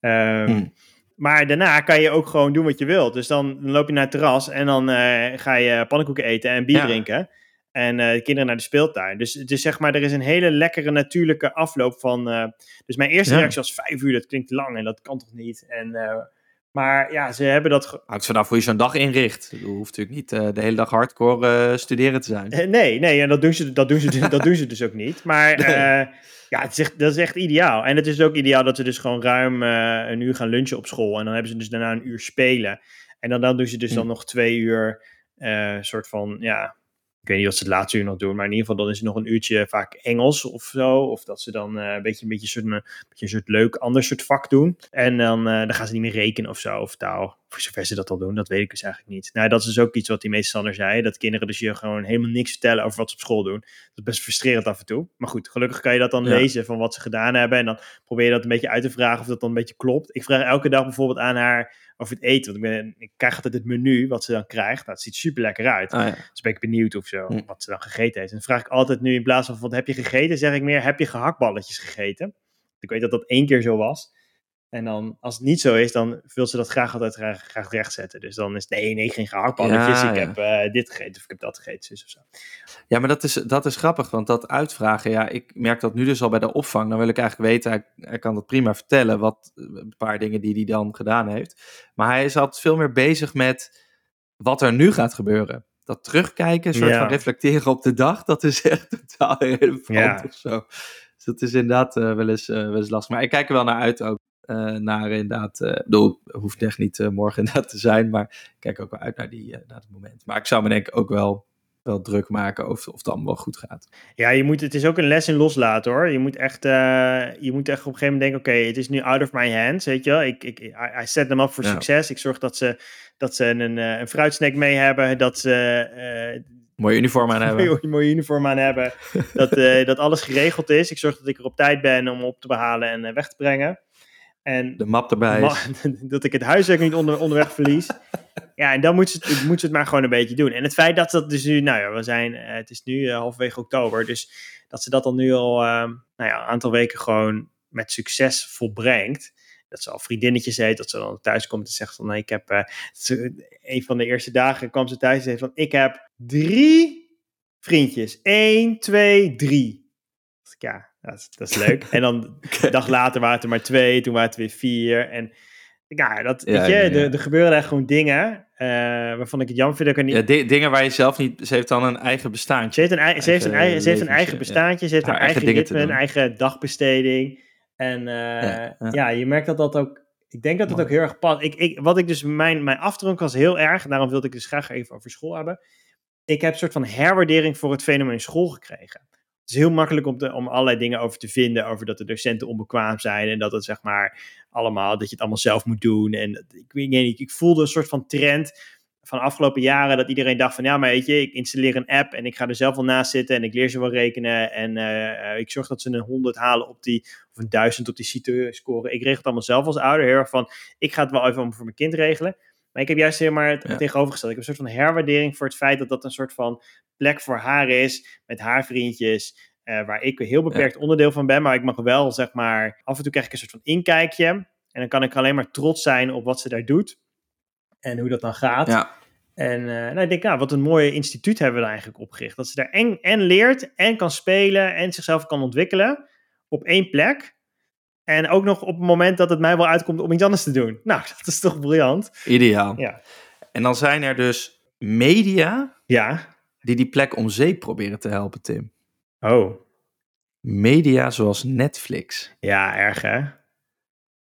Ehm, Hmm. Maar daarna kan je ook gewoon doen wat je wilt. Dus dan, dan loop je naar het terras en dan eh, ga je pannenkoeken eten en bier Ja. drinken. En eh, de kinderen naar de speeltuin. Dus het is zeg maar, er is een hele lekkere natuurlijke afloop van. eh, dus mijn eerste Ja. reactie was vijf uur, dat klinkt lang en dat kan toch niet. En, eh, maar ja, ze hebben dat. ge- Hangt vanaf hoe je zo'n dag inricht. Je hoeft natuurlijk niet de hele dag hardcore studeren te zijn. Nee, nee, en dat doen ze, dat doen ze, dat doen ze dus ook niet. Maar ja, het is echt, dat is echt ideaal. En het is ook ideaal dat ze dus gewoon ruim een uur gaan lunchen op school. En dan hebben ze dus daarna een uur spelen. En dan, dan doen ze dus Hm. dan nog twee uur, soort van, ja, ik weet niet wat ze het laatste uur nog doen. Maar in ieder geval dan is er nog een uurtje vaak Engels of zo. Of dat ze dan eh, een beetje een beetje soort, een beetje een soort leuk ander soort vak doen. En dan, eh, dan gaan ze niet meer rekenen of zo, of taal. Voor zover ze dat al doen, dat weet ik dus eigenlijk niet. Nou, dat is dus ook iets wat die meester Sander zei. Dat kinderen dus je gewoon helemaal niks vertellen over wat ze op school doen. Dat is best frustrerend af en toe. Maar goed, gelukkig kan je dat dan Ja. lezen van wat ze gedaan hebben. En dan probeer je dat een beetje uit te vragen of dat dan een beetje klopt. Ik vraag elke dag bijvoorbeeld aan haar over het eten. Want ik, ben, ik krijg altijd het menu wat ze dan krijgt. Nou, het ziet super lekker uit. Ah, ja. Dus ben ik benieuwd of zo, Hm. wat ze dan gegeten heeft. En dan vraag ik altijd nu in plaats van wat heb je gegeten, zeg ik meer heb je gehaktballetjes gegeten. Ik weet dat dat één keer zo was. En dan, als het niet zo is, dan wil ze dat graag altijd graag, graag rechtzetten. Dus dan is nee, nee, geen gehaktballetjes. Ja, ik ja. heb eh, dit gegeten of ik heb dat gegeten, zus of zo. Ja, maar dat is, dat is grappig, want dat uitvragen, ja, ik merk dat nu dus al bij de opvang. Dan wil ik eigenlijk weten, hij, hij kan dat prima vertellen, wat, een paar dingen die hij dan gedaan heeft. Maar hij is altijd veel meer bezig met wat er nu gaat gebeuren. Dat terugkijken, een soort Ja. van reflecteren op de dag, dat is echt totaal irrelevant Ja. of zo. Dus dat is inderdaad eh, wel, eens, eh, wel eens lastig. Maar ik kijk er wel naar uit ook. Eh, naar inderdaad, eh bedoel, hoeft echt niet eh, morgen inderdaad te zijn, maar ik kijk ook wel uit naar, die, naar het moment. Maar ik zou me denk ik ook wel, wel druk maken of, of het allemaal wel goed gaat. Ja, je moet, het is ook een les in loslaten hoor. Je moet echt, je moet echt op een gegeven moment denken, oké, het is nu out of my hands, weet je wel. Ik, ik, I, set them up voor Ja. succes. Ik zorg dat ze, dat ze een, een fruitsnack mee hebben, dat ze Mooie uniform aan hebben. mooie, mooie uniform aan hebben. dat, dat alles geregeld is. Ik zorg dat ik er op tijd ben om op te behalen en weg te brengen. En De map erbij is. dat ik het huiswerk niet onder, onderweg verlies. Ja, en dan moet ze, het, moet ze het maar gewoon een beetje doen. En het feit dat dat dus nu, nou ja, we zijn, eh, het is nu eh, halverwege oktober, dus dat ze dat dan nu al, eh, nou ja, een aantal weken gewoon met succes volbrengt. Dat ze al vriendinnetjes heeft, dat ze dan thuis komt en zegt van, nee, ik heb, eh, een van de eerste dagen kwam ze thuis en zei van, ik heb drie vriendjes. Eén, twee, drie. Dacht ik, Ja, dat is, dat is leuk. En dan een dag later waren het er maar twee, toen waren het weer vier. En ja, dat, Ja, weet je, ja, ja. Er, er gebeuren echt gewoon dingen eh, waarvan ik het jammer vind dat ik er niet... Ja, dingen waar je zelf niet... Ze heeft dan een eigen bestaantje. Ze heeft een, ei- ze heeft een, Eigen eigen, ze heeft een eigen bestaantje, ze heeft Haar een eigen eigen ritme, een eigen dagbesteding. En eh, Ja, je merkt dat dat ook Ik denk dat het ook heel erg past. Ik, ik, wat ik dus, mijn, mijn afdronk was heel erg, daarom wilde ik dus graag even over school hebben. Ik heb een soort van herwaardering voor het fenomeen school gekregen. Het is heel makkelijk om, te, om allerlei dingen over te vinden, over dat de docenten onbekwaam zijn en dat het zeg maar allemaal, dat je het allemaal zelf moet doen. En ik weet niet, ik voelde een soort van trend van de afgelopen jaren dat iedereen dacht van ja, maar weet je, ik installeer een app en ik ga er zelf wel naast zitten en ik leer ze wel rekenen en eh, ik zorg dat ze een 100 halen op die, of een 1000 op die CITO-score. Ik regel het allemaal zelf als ouder, heel erg van ik ga het wel even voor mijn kind regelen. Maar ik heb juist helemaal het Ja. tegenovergesteld. Ik heb een soort van herwaardering voor het feit dat dat een soort van plek voor haar is, met haar vriendjes, eh, waar ik een heel beperkt onderdeel van ben, maar ik mag wel, zeg maar, af en toe krijg ik een soort van inkijkje. En dan kan ik alleen maar trots zijn op wat ze daar doet en hoe dat dan gaat. Ja, En eh, nou, ik denk, nou, wat een mooi instituut hebben we daar eigenlijk opgericht. Dat ze daar en, en leert en kan spelen en zichzelf kan ontwikkelen op één plek. En ook nog op het moment dat het mij wel uitkomt om iets anders te doen. Nou, dat is toch briljant. ideaal. Ja. En dan zijn er dus media Ja. die die plek om zeep proberen te helpen, Tim. Oh. Media zoals Netflix. Ja, erg hè?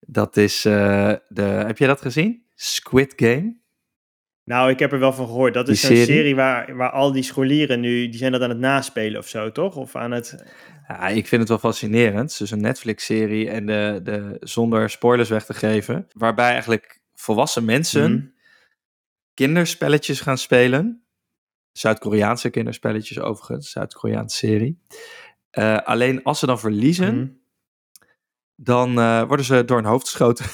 Dat is eh, de. Heb jij dat gezien? Squid Game. Nou, ik heb er wel van gehoord. Dat is zo'n serie? serie, waar, waar al die scholieren nu, die zijn dat aan het naspelen of zo, toch? Of aan het... Ja, ik vind het wel fascinerend. Dus een Netflix-serie en de, de, zonder spoilers weg te geven. Waarbij eigenlijk volwassen mensen Mhm. kinderspelletjes gaan spelen. Zuid-Koreaanse kinderspelletjes overigens, Zuid-Koreaanse serie. Eh, alleen als ze dan verliezen, Mhm. dan eh, worden ze door hun hoofd geschoten.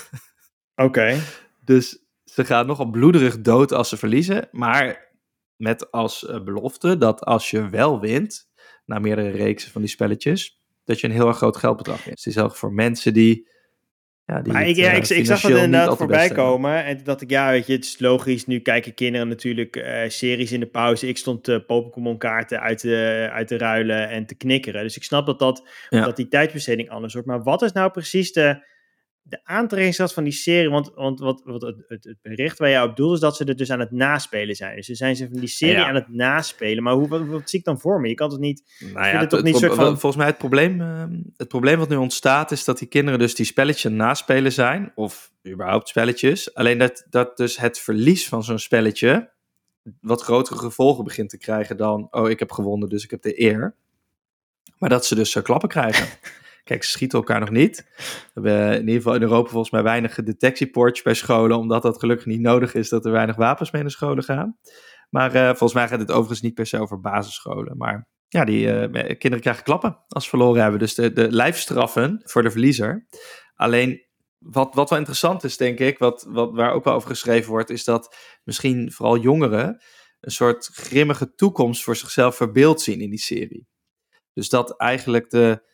Oké. Dus ze gaan nogal bloederig dood als ze verliezen. Maar met als eh, belofte dat als je wel wint, na meerdere reeksen van die spelletjes, dat je een heel erg groot geldbedrag wint. Dus is ook voor mensen die. Ja, die Maar ik, ja, eh, ik, ik zag dat inderdaad voorbij komen. En toen dacht ik, ja, weet je, het is logisch. Nu kijken kinderen natuurlijk eh, series in de pauze. Ik stond uh, Pokémon kaarten uit te, uit te ruilen en te knikkeren. Dus ik snap dat, dat, Ja. dat die tijdsbesteding anders wordt. Maar wat is nou precies de, de aantrekkingskracht van die serie? Want, want wat, wat het, het, bericht waar jij op doelt is dat ze er dus aan het naspelen zijn. Dus ze zijn ze van die serie Ja. aan het naspelen. Maar hoe, wat, wat zie ik dan voor me? Je kan het niet... Nou ja, het toch niet soort van- volgens mij het probleem, eh, het probleem wat nu ontstaat is dat die kinderen dus die spelletjes naspelen zijn, of überhaupt spelletjes. Alleen dat, dat dus het verlies van zo'n spelletje wat grotere gevolgen begint te krijgen dan, oh ik heb gewonnen dus ik heb de eer. Maar dat ze dus zo klappen krijgen. Kijk, ze schieten elkaar nog niet. We hebben in ieder geval in Europa volgens mij weinig detectiepoortjes bij scholen, omdat dat gelukkig niet nodig is dat er weinig wapens mee naar scholen gaan. Maar eh, volgens mij gaat het overigens niet per se over basisscholen. Maar ja, die eh, kinderen krijgen klappen als ze verloren hebben. Dus de, de lijfstraffen voor de verliezer. Alleen wat, wat wel interessant is, denk ik, wat, wat, waar ook wel over geschreven wordt, is dat misschien vooral jongeren een soort grimmige toekomst voor zichzelf verbeeld zien in die serie. Dus dat eigenlijk de,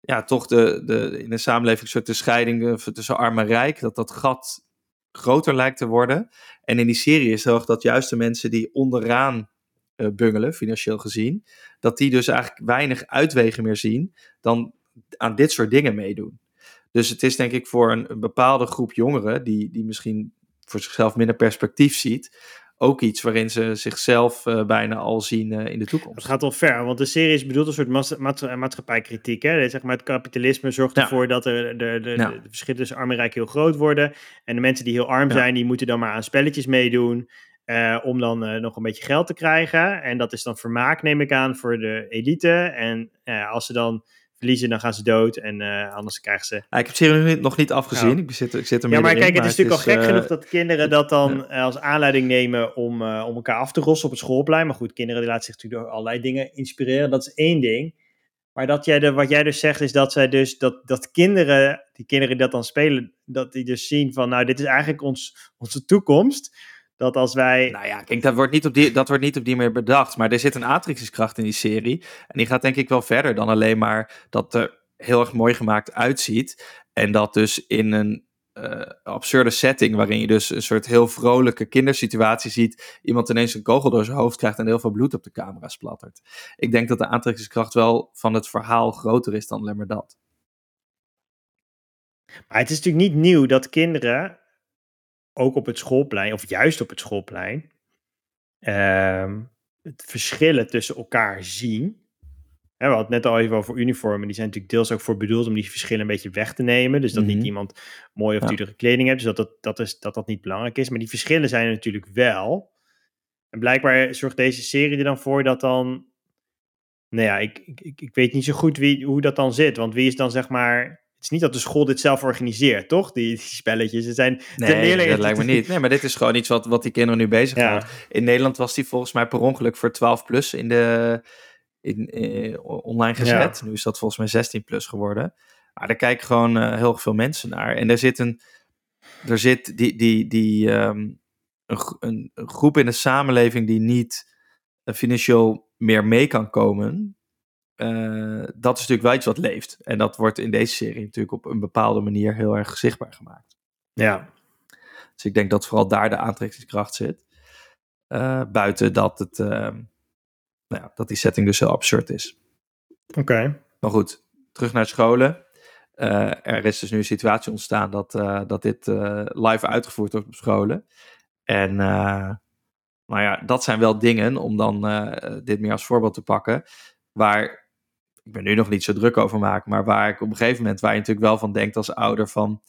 ja, toch de, de, in de samenleving een soort de scheiding eh, tussen arm en rijk, dat dat gat groter lijkt te worden. En in die serie is ook dat juist de mensen die onderaan uh, bungelen, financieel gezien, dat die dus eigenlijk weinig uitwegen meer zien dan aan dit soort dingen meedoen. Dus het is denk ik voor een, een bepaalde groep jongeren, die, die misschien voor zichzelf minder perspectief ziet, ook iets waarin ze zichzelf uh, bijna al zien uh, in de toekomst. Het gaat wel ver, want de serie is bedoeld als een soort ma maatschappijkritiek. Hè? Zeg maar, het kapitalisme zorgt ervoor dat er de, de, ja. de, verschillen tussen arm en rijk heel groot worden. En de mensen die heel arm ja. zijn, die moeten dan maar aan spelletjes meedoen. Uh, om dan nog een beetje geld te krijgen. En dat is dan vermaak, neem ik aan, voor de elite. En als ze dan verliezen, dan gaan ze dood. En uh, anders krijgen ze... Ja, ik heb het hier nog niet afgezien. Ik, zit, ik zit er Ja, maar kijk, in, het is natuurlijk al gek uh, genoeg dat kinderen dat dan ja. als aanleiding nemen om, om elkaar af te rossen op het schoolplein. Maar goed, kinderen die laten zich natuurlijk door allerlei dingen inspireren. Dat is één ding. Maar dat jij de, wat jij dus zegt is dat zij dus dat, dat kinderen, die kinderen die dat dan spelen, dat die dus zien van nou, dit is eigenlijk ons, onze toekomst. Dat als wij. Nou ja, kijk, dat wordt, niet op die, dat wordt niet op die manier bedacht. Maar er zit een aantrekkingskracht in die serie. En die gaat denk ik wel verder dan alleen maar dat er heel erg mooi gemaakt uitziet. En dat dus in een uh, absurde setting, waarin je dus een soort heel vrolijke kindersituatie ziet. Iemand ineens een kogel door zijn hoofd krijgt en heel veel bloed op de camera splattert. Ik denk dat de aantrekkingskracht wel van het verhaal groter is dan alleen maar dat. Maar het is natuurlijk niet nieuw dat kinderen ook op het schoolplein, of juist op het schoolplein, uh, het verschillen tussen elkaar zien. We hadden het net al even over uniformen. Die zijn natuurlijk deels ook voor bedoeld om die verschillen een beetje weg te nemen. Dus dat Mhm. niet iemand mooi of Ja. kleding heeft. Dus dat dat, dat, is, dat dat niet belangrijk is. Maar die verschillen zijn er natuurlijk wel. En blijkbaar zorgt deze serie er dan voor dat dan... Nou ja, ik, ik, ik, ik weet niet zo goed wie, hoe dat dan zit. Want wie is dan zeg maar... Het is niet dat de school dit zelf organiseert, toch? Die, die spelletjes. Het zijn de Nee, leerlingen- dat lijkt me niet. Nee, maar dit is gewoon iets wat, wat die kinderen nu bezig Ja. In Nederland was die volgens mij per ongeluk voor 12 plus in de, in, eh, online gezet. Nu is dat volgens mij 16 plus geworden. Maar daar kijken gewoon eh, heel veel mensen naar. En er zit een, er zit die, die, die, ehm, een, een groep in de samenleving die niet eh, financieel meer mee kan komen. Eh, dat is natuurlijk wel iets wat leeft. En dat wordt in deze serie natuurlijk op een bepaalde manier heel erg zichtbaar gemaakt. Ja, Dus ik denk dat vooral daar de aantrekkingskracht zit. Eh, buiten dat, het, ehm, nou ja, dat die setting dus heel absurd is. oké. Maar goed, terug naar scholen. Eh, er is dus nu een situatie ontstaan dat, eh, dat dit eh, live uitgevoerd wordt op scholen. En eh, nou ja, dat zijn wel dingen om dan eh, dit meer als voorbeeld te pakken. Waar ik ben nu nog niet zo druk over maak, maar waar ik op een gegeven moment, waar je natuurlijk wel van denkt als ouder van.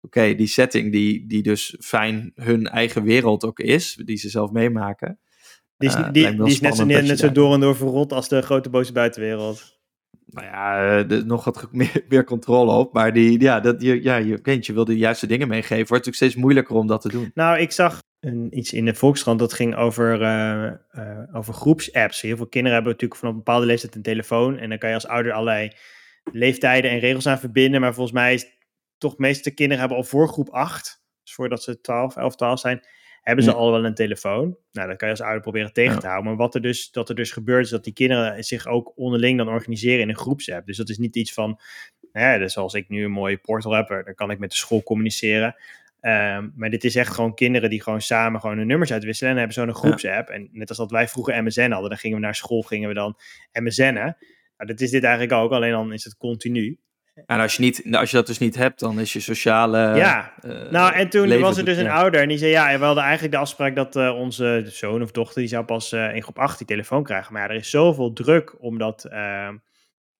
Oké, die setting die, die dus fijn hun eigen wereld ook is, die ze zelf meemaken. Die is, Eh, die, is net zo, net zo door en door verrot als de grote boze buitenwereld. nou ja, er is nog wat meer, meer controle op. Maar die, ja, dat, je, ja, je, weet je wil de juiste dingen meegeven. Wordt natuurlijk steeds moeilijker om dat te doen. Nou, ik zag een, iets in de Volkskrant dat ging over, eh, eh, over groepsapps. Heel veel kinderen hebben natuurlijk vanaf een bepaalde leeftijd een telefoon. En dan kan je als ouder allerlei leeftijden en regels aan verbinden. Maar volgens mij is toch de meeste kinderen hebben al voor groep 8, dus voordat ze 12, 11, 12 zijn, hebben ze Ja. al wel een telefoon. Nou, dat kan je als ouder proberen tegen te houden. Maar wat er dus, dat er dus gebeurt, is dat die kinderen zich ook onderling dan organiseren in een groepsapp. Dus dat is niet iets van, hè, dus als ik nu een mooie portal heb, dan kan ik met de school communiceren. Ehm, maar dit is echt gewoon kinderen die gewoon samen gewoon hun nummers uitwisselen. En dan hebben zo'n groepsapp. En net als dat wij vroeger MSN hadden, dan gingen we naar school, gingen we dan MSN'en. Nou, dat is dit eigenlijk ook, alleen dan is het continu. En als je, niet, als je dat dus niet hebt, dan is je sociale. ja, eh, nou en toen was er dus een ja. ouder en die zei, ja, we hadden eigenlijk de afspraak dat eh, onze zoon of dochter, die zou pas eh, in groep 8 die telefoon krijgen. Maar ja, er is zoveel druk omdat... eh, eh,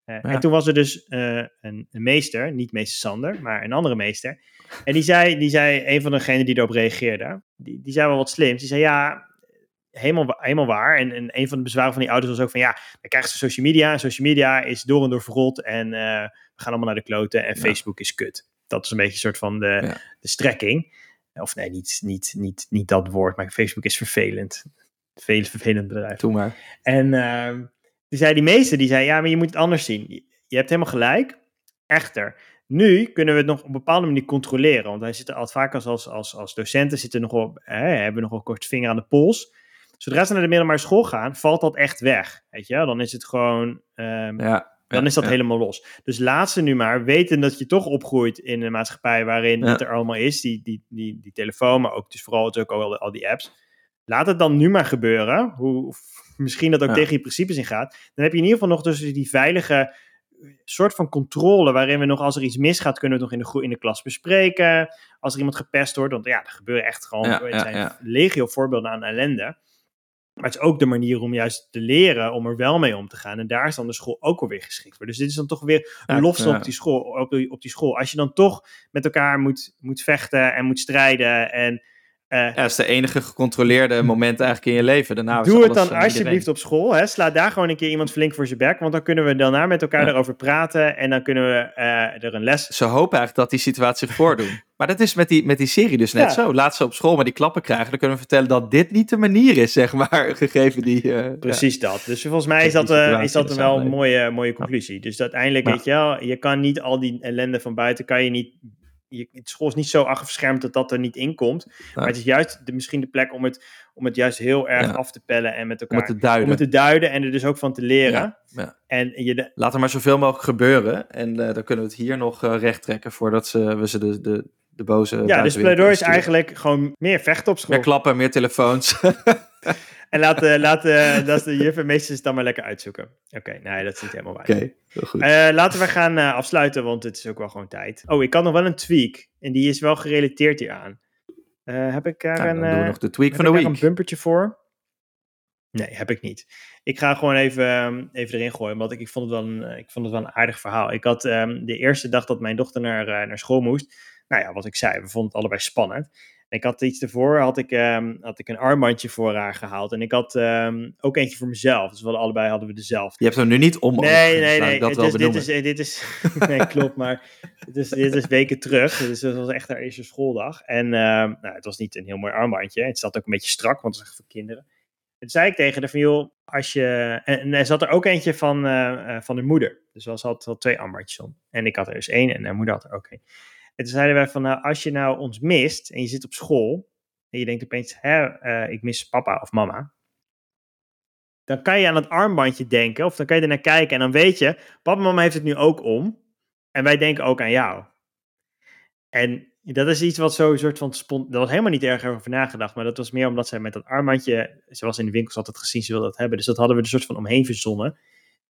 En toen was er dus een, een meester, niet meester Sander, maar een andere meester. En die zei, die zei een van degenen die erop reageerde, die, die zei wel wat slims. Die zei, ja, helemaal, helemaal waar. En, en een van de bezwaren van die ouders was ook van, ja, dan krijgen ze social media. En social media is door en door verrot en eh, we gaan allemaal naar de kloten. En Ja. Facebook is kut. Dat is een beetje een soort van de, Ja. de strekking. Of nee, niet, niet, niet, niet dat woord, maar Facebook is vervelend. Veel vervelend bedrijf. Doe maar. En ehm die zei die meester, die zei, ja, maar je moet het anders zien. Je hebt helemaal gelijk. Echter, nu kunnen we het nog op een bepaalde manier controleren. Want wij zitten altijd vaak als, als, als, als docenten, zitten nog wel, hè, hebben nog wel kort vinger aan de pols. Zodra ze naar de middelbare school gaan, valt dat echt weg. Weet je, dan is het gewoon, ehm, Ja. dan is dat ja. helemaal los. Dus laat ze nu maar weten dat je toch opgroeit in een maatschappij waarin Ja. het er allemaal is. Die, die, die, die telefoon, maar ook dus vooral ook al, al die apps. Laat het dan nu maar gebeuren. Hoe, of misschien dat ook Ja. tegen je principes ingaat. Dan heb je in ieder geval nog dus die veilige soort van controle. Waarin we nog, als er iets misgaat, kunnen we het nog in de, in de klas bespreken. Als er iemand gepest wordt. Want ja, er gebeuren echt gewoon. Ja, het zijn ja. legio voorbeelden aan ellende. Maar het is ook de manier om juist te leren om er wel mee om te gaan. En daar is dan de school ook alweer geschikt voor. Dus dit is dan toch weer een ja. op, die school, op, die, op die school. Als je dan toch met elkaar moet, moet vechten en moet strijden. En Ja, dat is de enige gecontroleerde moment eigenlijk in je leven. Daarna doe het dan alsjeblieft op school. Hè? Sla daar gewoon een keer iemand flink voor zijn bek. Want dan kunnen we daarna met elkaar Ja. erover praten. En dan kunnen we eh, er een les Ze hopen eigenlijk dat die situatie zich voordoen. Maar dat is met die, met die serie dus net Ja. zo. Laat ze op school maar die klappen krijgen. Dan kunnen we vertellen dat dit niet de manier is, zeg maar. Gegeven die... eh, Precies dat. Dus volgens mij is dat, is dat een wel een mooie, mooie conclusie. Dus uiteindelijk, weet je wel, je kan niet al die ellende van buiten, kan je niet, je, het school is niet zo afgeschermd dat dat er niet in komt. Maar het is juist de, misschien de plek om het, om het juist heel erg Ja. af te pellen en met om elkaar, het te duiden. om het te duiden en er dus ook van te leren. Ja. En je de, Laat er maar zoveel mogelijk gebeuren. En eh, dan kunnen we het hier nog eh, recht trekken voordat ze, we ze de, de, de boze. ja, dus pleidooi is eigenlijk gewoon meer vechten op school. Meer klappen, meer telefoons. En laat, eh, laat eh, dat is de juf en meesters het dan maar lekker uitzoeken. Oké, nee, dat is niet helemaal waar. Oké, goed. Eh, laten we gaan eh, afsluiten, want het is ook wel gewoon tijd. Oh, ik had nog wel een tweak. En die is wel gerelateerd hieraan. Eh heb ik daar Nou, een, dan doen we eh, nog de tweak van de week. een bumpertje voor? Nee, heb ik niet. Ik ga gewoon even, ehm, even erin gooien, want ik, ik, vond het wel een, ik vond het wel een aardig verhaal. Ik had ehm, de eerste dag dat mijn dochter naar, eh, naar school moest, nou ja, wat ik zei, we vonden het allebei spannend. Ik had iets ervoor, had ik, um, had ik een armbandje voor haar gehaald. En ik had um, ook eentje voor mezelf. Dus we hadden, allebei hadden we dezelfde. Je hebt hem nu niet om. Nee, nee, nee. Dat wel is, dit is, dit is, nee, klopt. Maar dit is, dit is weken terug. Dus dat was echt haar eerste schooldag. En uh, nou, het was niet een heel mooi armbandje. Het zat ook een beetje strak, want het was echt voor kinderen. En toen zei ik tegen haar van, joh, als je... En, er zat er ook eentje van, uh, van de moeder. Dus ze had, had twee armbandjes om. En ik had er dus één en haar moeder had er ook één. En toen zeiden wij van, nou, als je nou ons mist en je zit op school en je denkt opeens, hè, uh, ik mis papa of mama. Dan kan je aan het armbandje denken of dan kan je er naar kijken en dan weet je, papa en mama heeft het nu ook om en wij denken ook aan jou. En dat is iets wat zo een soort van. Dat was helemaal niet erg over nagedacht, maar dat was meer omdat zij met dat armbandje, ze was in de winkels altijd gezien, ze wilde dat hebben. Dus dat hadden we er een soort van omheen verzonnen.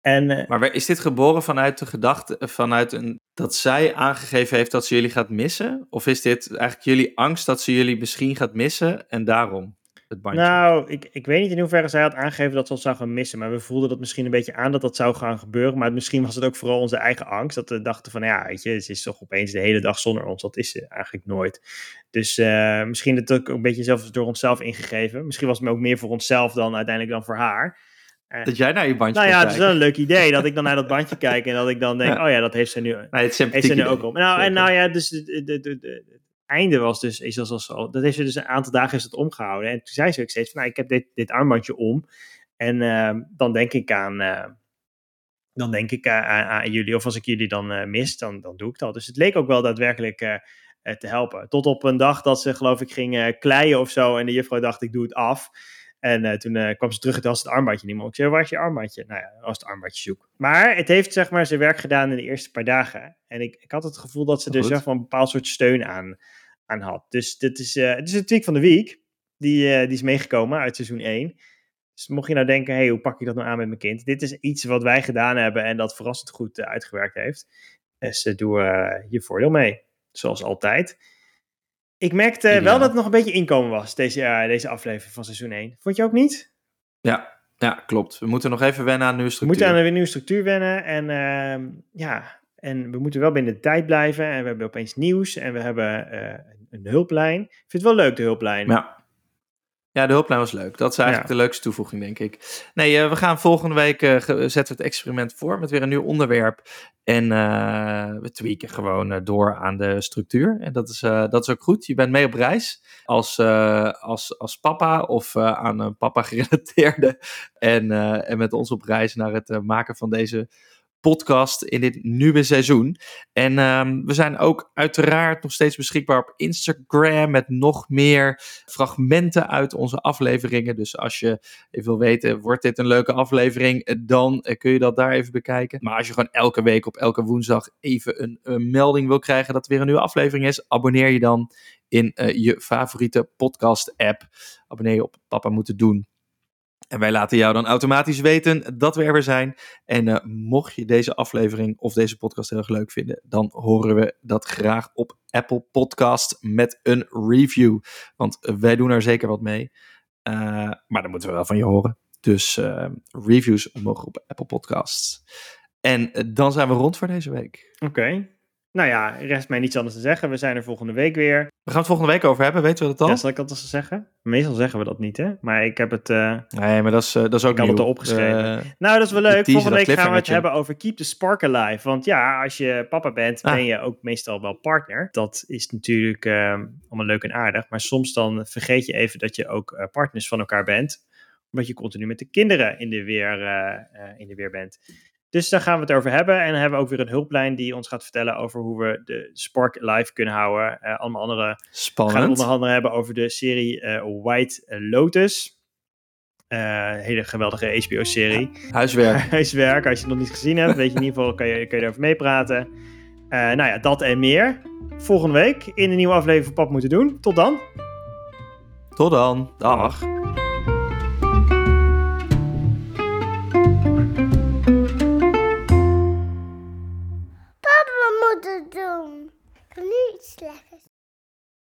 En, uh, maar is dit geboren vanuit de gedachte, vanuit een, dat zij aangegeven heeft dat ze jullie gaat missen? Of is dit eigenlijk jullie angst dat ze jullie misschien gaat missen en daarom het bandje? Nou, ik, ik weet niet in hoeverre zij had aangegeven dat ze ons zou gaan missen. Maar we voelden dat misschien een beetje aan dat dat zou gaan gebeuren. Maar misschien was het ook vooral onze eigen angst. Dat we dachten van, ja, weet je, ze is toch opeens de hele dag zonder ons. Dat is ze eigenlijk nooit. Dus uh, misschien het ook een beetje zelf door onszelf ingegeven. Misschien was het ook meer voor onszelf dan uiteindelijk dan voor haar. Dat jij naar je bandje Nou ja, het is wel een leuk idee dat ik dan naar dat bandje kijk en dat ik dan denk, oh ja, dat heeft ze nu, heeft ze nu ook op. Nou, en nou ja, dus het einde was dus, is als, als, dat heeft ze dus een aantal dagen is het omgehouden. En toen zei ze ook steeds van, nou, ik heb dit, dit armbandje om en uh, dan denk ik aan, uh, dan denk ik aan, aan, jullie, of als ik jullie dan uh, mis, dan, dan doe ik dat. Dus het leek ook wel daadwerkelijk te helpen. Tot op een dag dat ze, geloof ik, ging kleien of zo en de juffrouw dacht, ik doe het af. En uh, toen uh, kwam ze terug en toen was het armbandje niet meer. Ik zei, waar is je armbandje? Nou ja, als het armbandje zoek. Maar het heeft zeg maar zijn werk gedaan in de eerste paar dagen. En ik, ik had het gevoel dat ze er zeg maar een bepaald soort steun aan, aan had. Dus dit is, uh, dit is een tweak van de week. Die, die is meegekomen uit seizoen 1. Dus mocht je nou denken, hey, hoe pak ik dat nou aan met mijn kind? Dit is iets wat wij gedaan hebben en dat verrassend goed uitgewerkt heeft. Dus doe je voordeel mee. Zoals altijd. Ik merkte wel dat het nog een beetje inkomen was, deze, uh, deze aflevering van seizoen 1. Vond je ook niet? Ja, ja, klopt. We moeten nog even wennen aan een nieuwe structuur. We moeten aan een nieuwe structuur wennen. En uh, ja, en we moeten wel binnen de tijd blijven. En we hebben opeens nieuws. En we hebben uh, een hulplijn. Ik vind het wel leuk, de hulplijn. Ja. Ja, de hulplijn was leuk. Dat is eigenlijk ja. de leukste toevoeging, denk ik. Nee, uh, we gaan volgende week uh, zetten we het experiment voor met weer een nieuw onderwerp. En uh, we tweaken gewoon door aan de structuur. En dat is, dat is ook goed. Je bent mee op reis als, als, als papa of aan een papa gerelateerde. En, en met ons op reis naar het maken van deze podcast in dit nieuwe seizoen. En um, we zijn ook uiteraard nog steeds beschikbaar op Instagram met nog meer fragmenten uit onze afleveringen. Dus als je even wil weten, wordt dit een leuke aflevering, dan kun je dat daar even bekijken. Maar als je gewoon elke week op elke woensdag even een, een melding wil krijgen dat er weer een nieuwe aflevering is, abonneer je dan in uh, je favoriete podcast app. Abonneer je op Papa Moeten Doen. En wij laten jou dan automatisch weten dat we er weer zijn. En uh, mocht je deze aflevering of deze podcast heel erg leuk vinden, dan horen we dat graag op Apple Podcast met een review. Want wij doen er zeker wat mee. Uh, maar dan moeten we wel van je horen. Dus uh, reviews mogen op Apple Podcasts. En dan zijn we rond voor deze week. Oké. Nou ja, rest mij niets anders te zeggen. We zijn er volgende week weer. We gaan het volgende week over hebben, weten we dat al? Ja, zal ik dat eens zeggen? Meestal zeggen we dat niet, hè? Maar ik heb het... Uh... Nee, maar dat is, uh, dat is ook Ik had het al opgeschreven. Uh, nou, dat is wel leuk. Volgende week gaan we het hebben over Keep the Spark Alive. Want ja, als je papa bent, ah. ben je ook meestal wel partner. Dat is natuurlijk allemaal leuk en aardig. Maar soms dan vergeet je even dat je ook partners van elkaar bent. Omdat je continu met de kinderen in de weer, in de weer bent. Dus daar gaan we het over hebben. En dan hebben we ook weer een hulplijn die ons gaat vertellen over hoe we de Spark live kunnen houden. Uh, allemaal andere. Spannend. Gaan we onder andere hebben over de serie uh, White Lotus. Uh, hele geweldige HBO-serie. Huiswerk. Huiswerk. Als je het nog niet gezien hebt, weet je in ieder geval, kan je, kan je erover meepraten. nou ja, dat en meer. Volgende week in een nieuwe aflevering van Pap Moeten Doen. Tot dan. Tot dan. Dag. Ik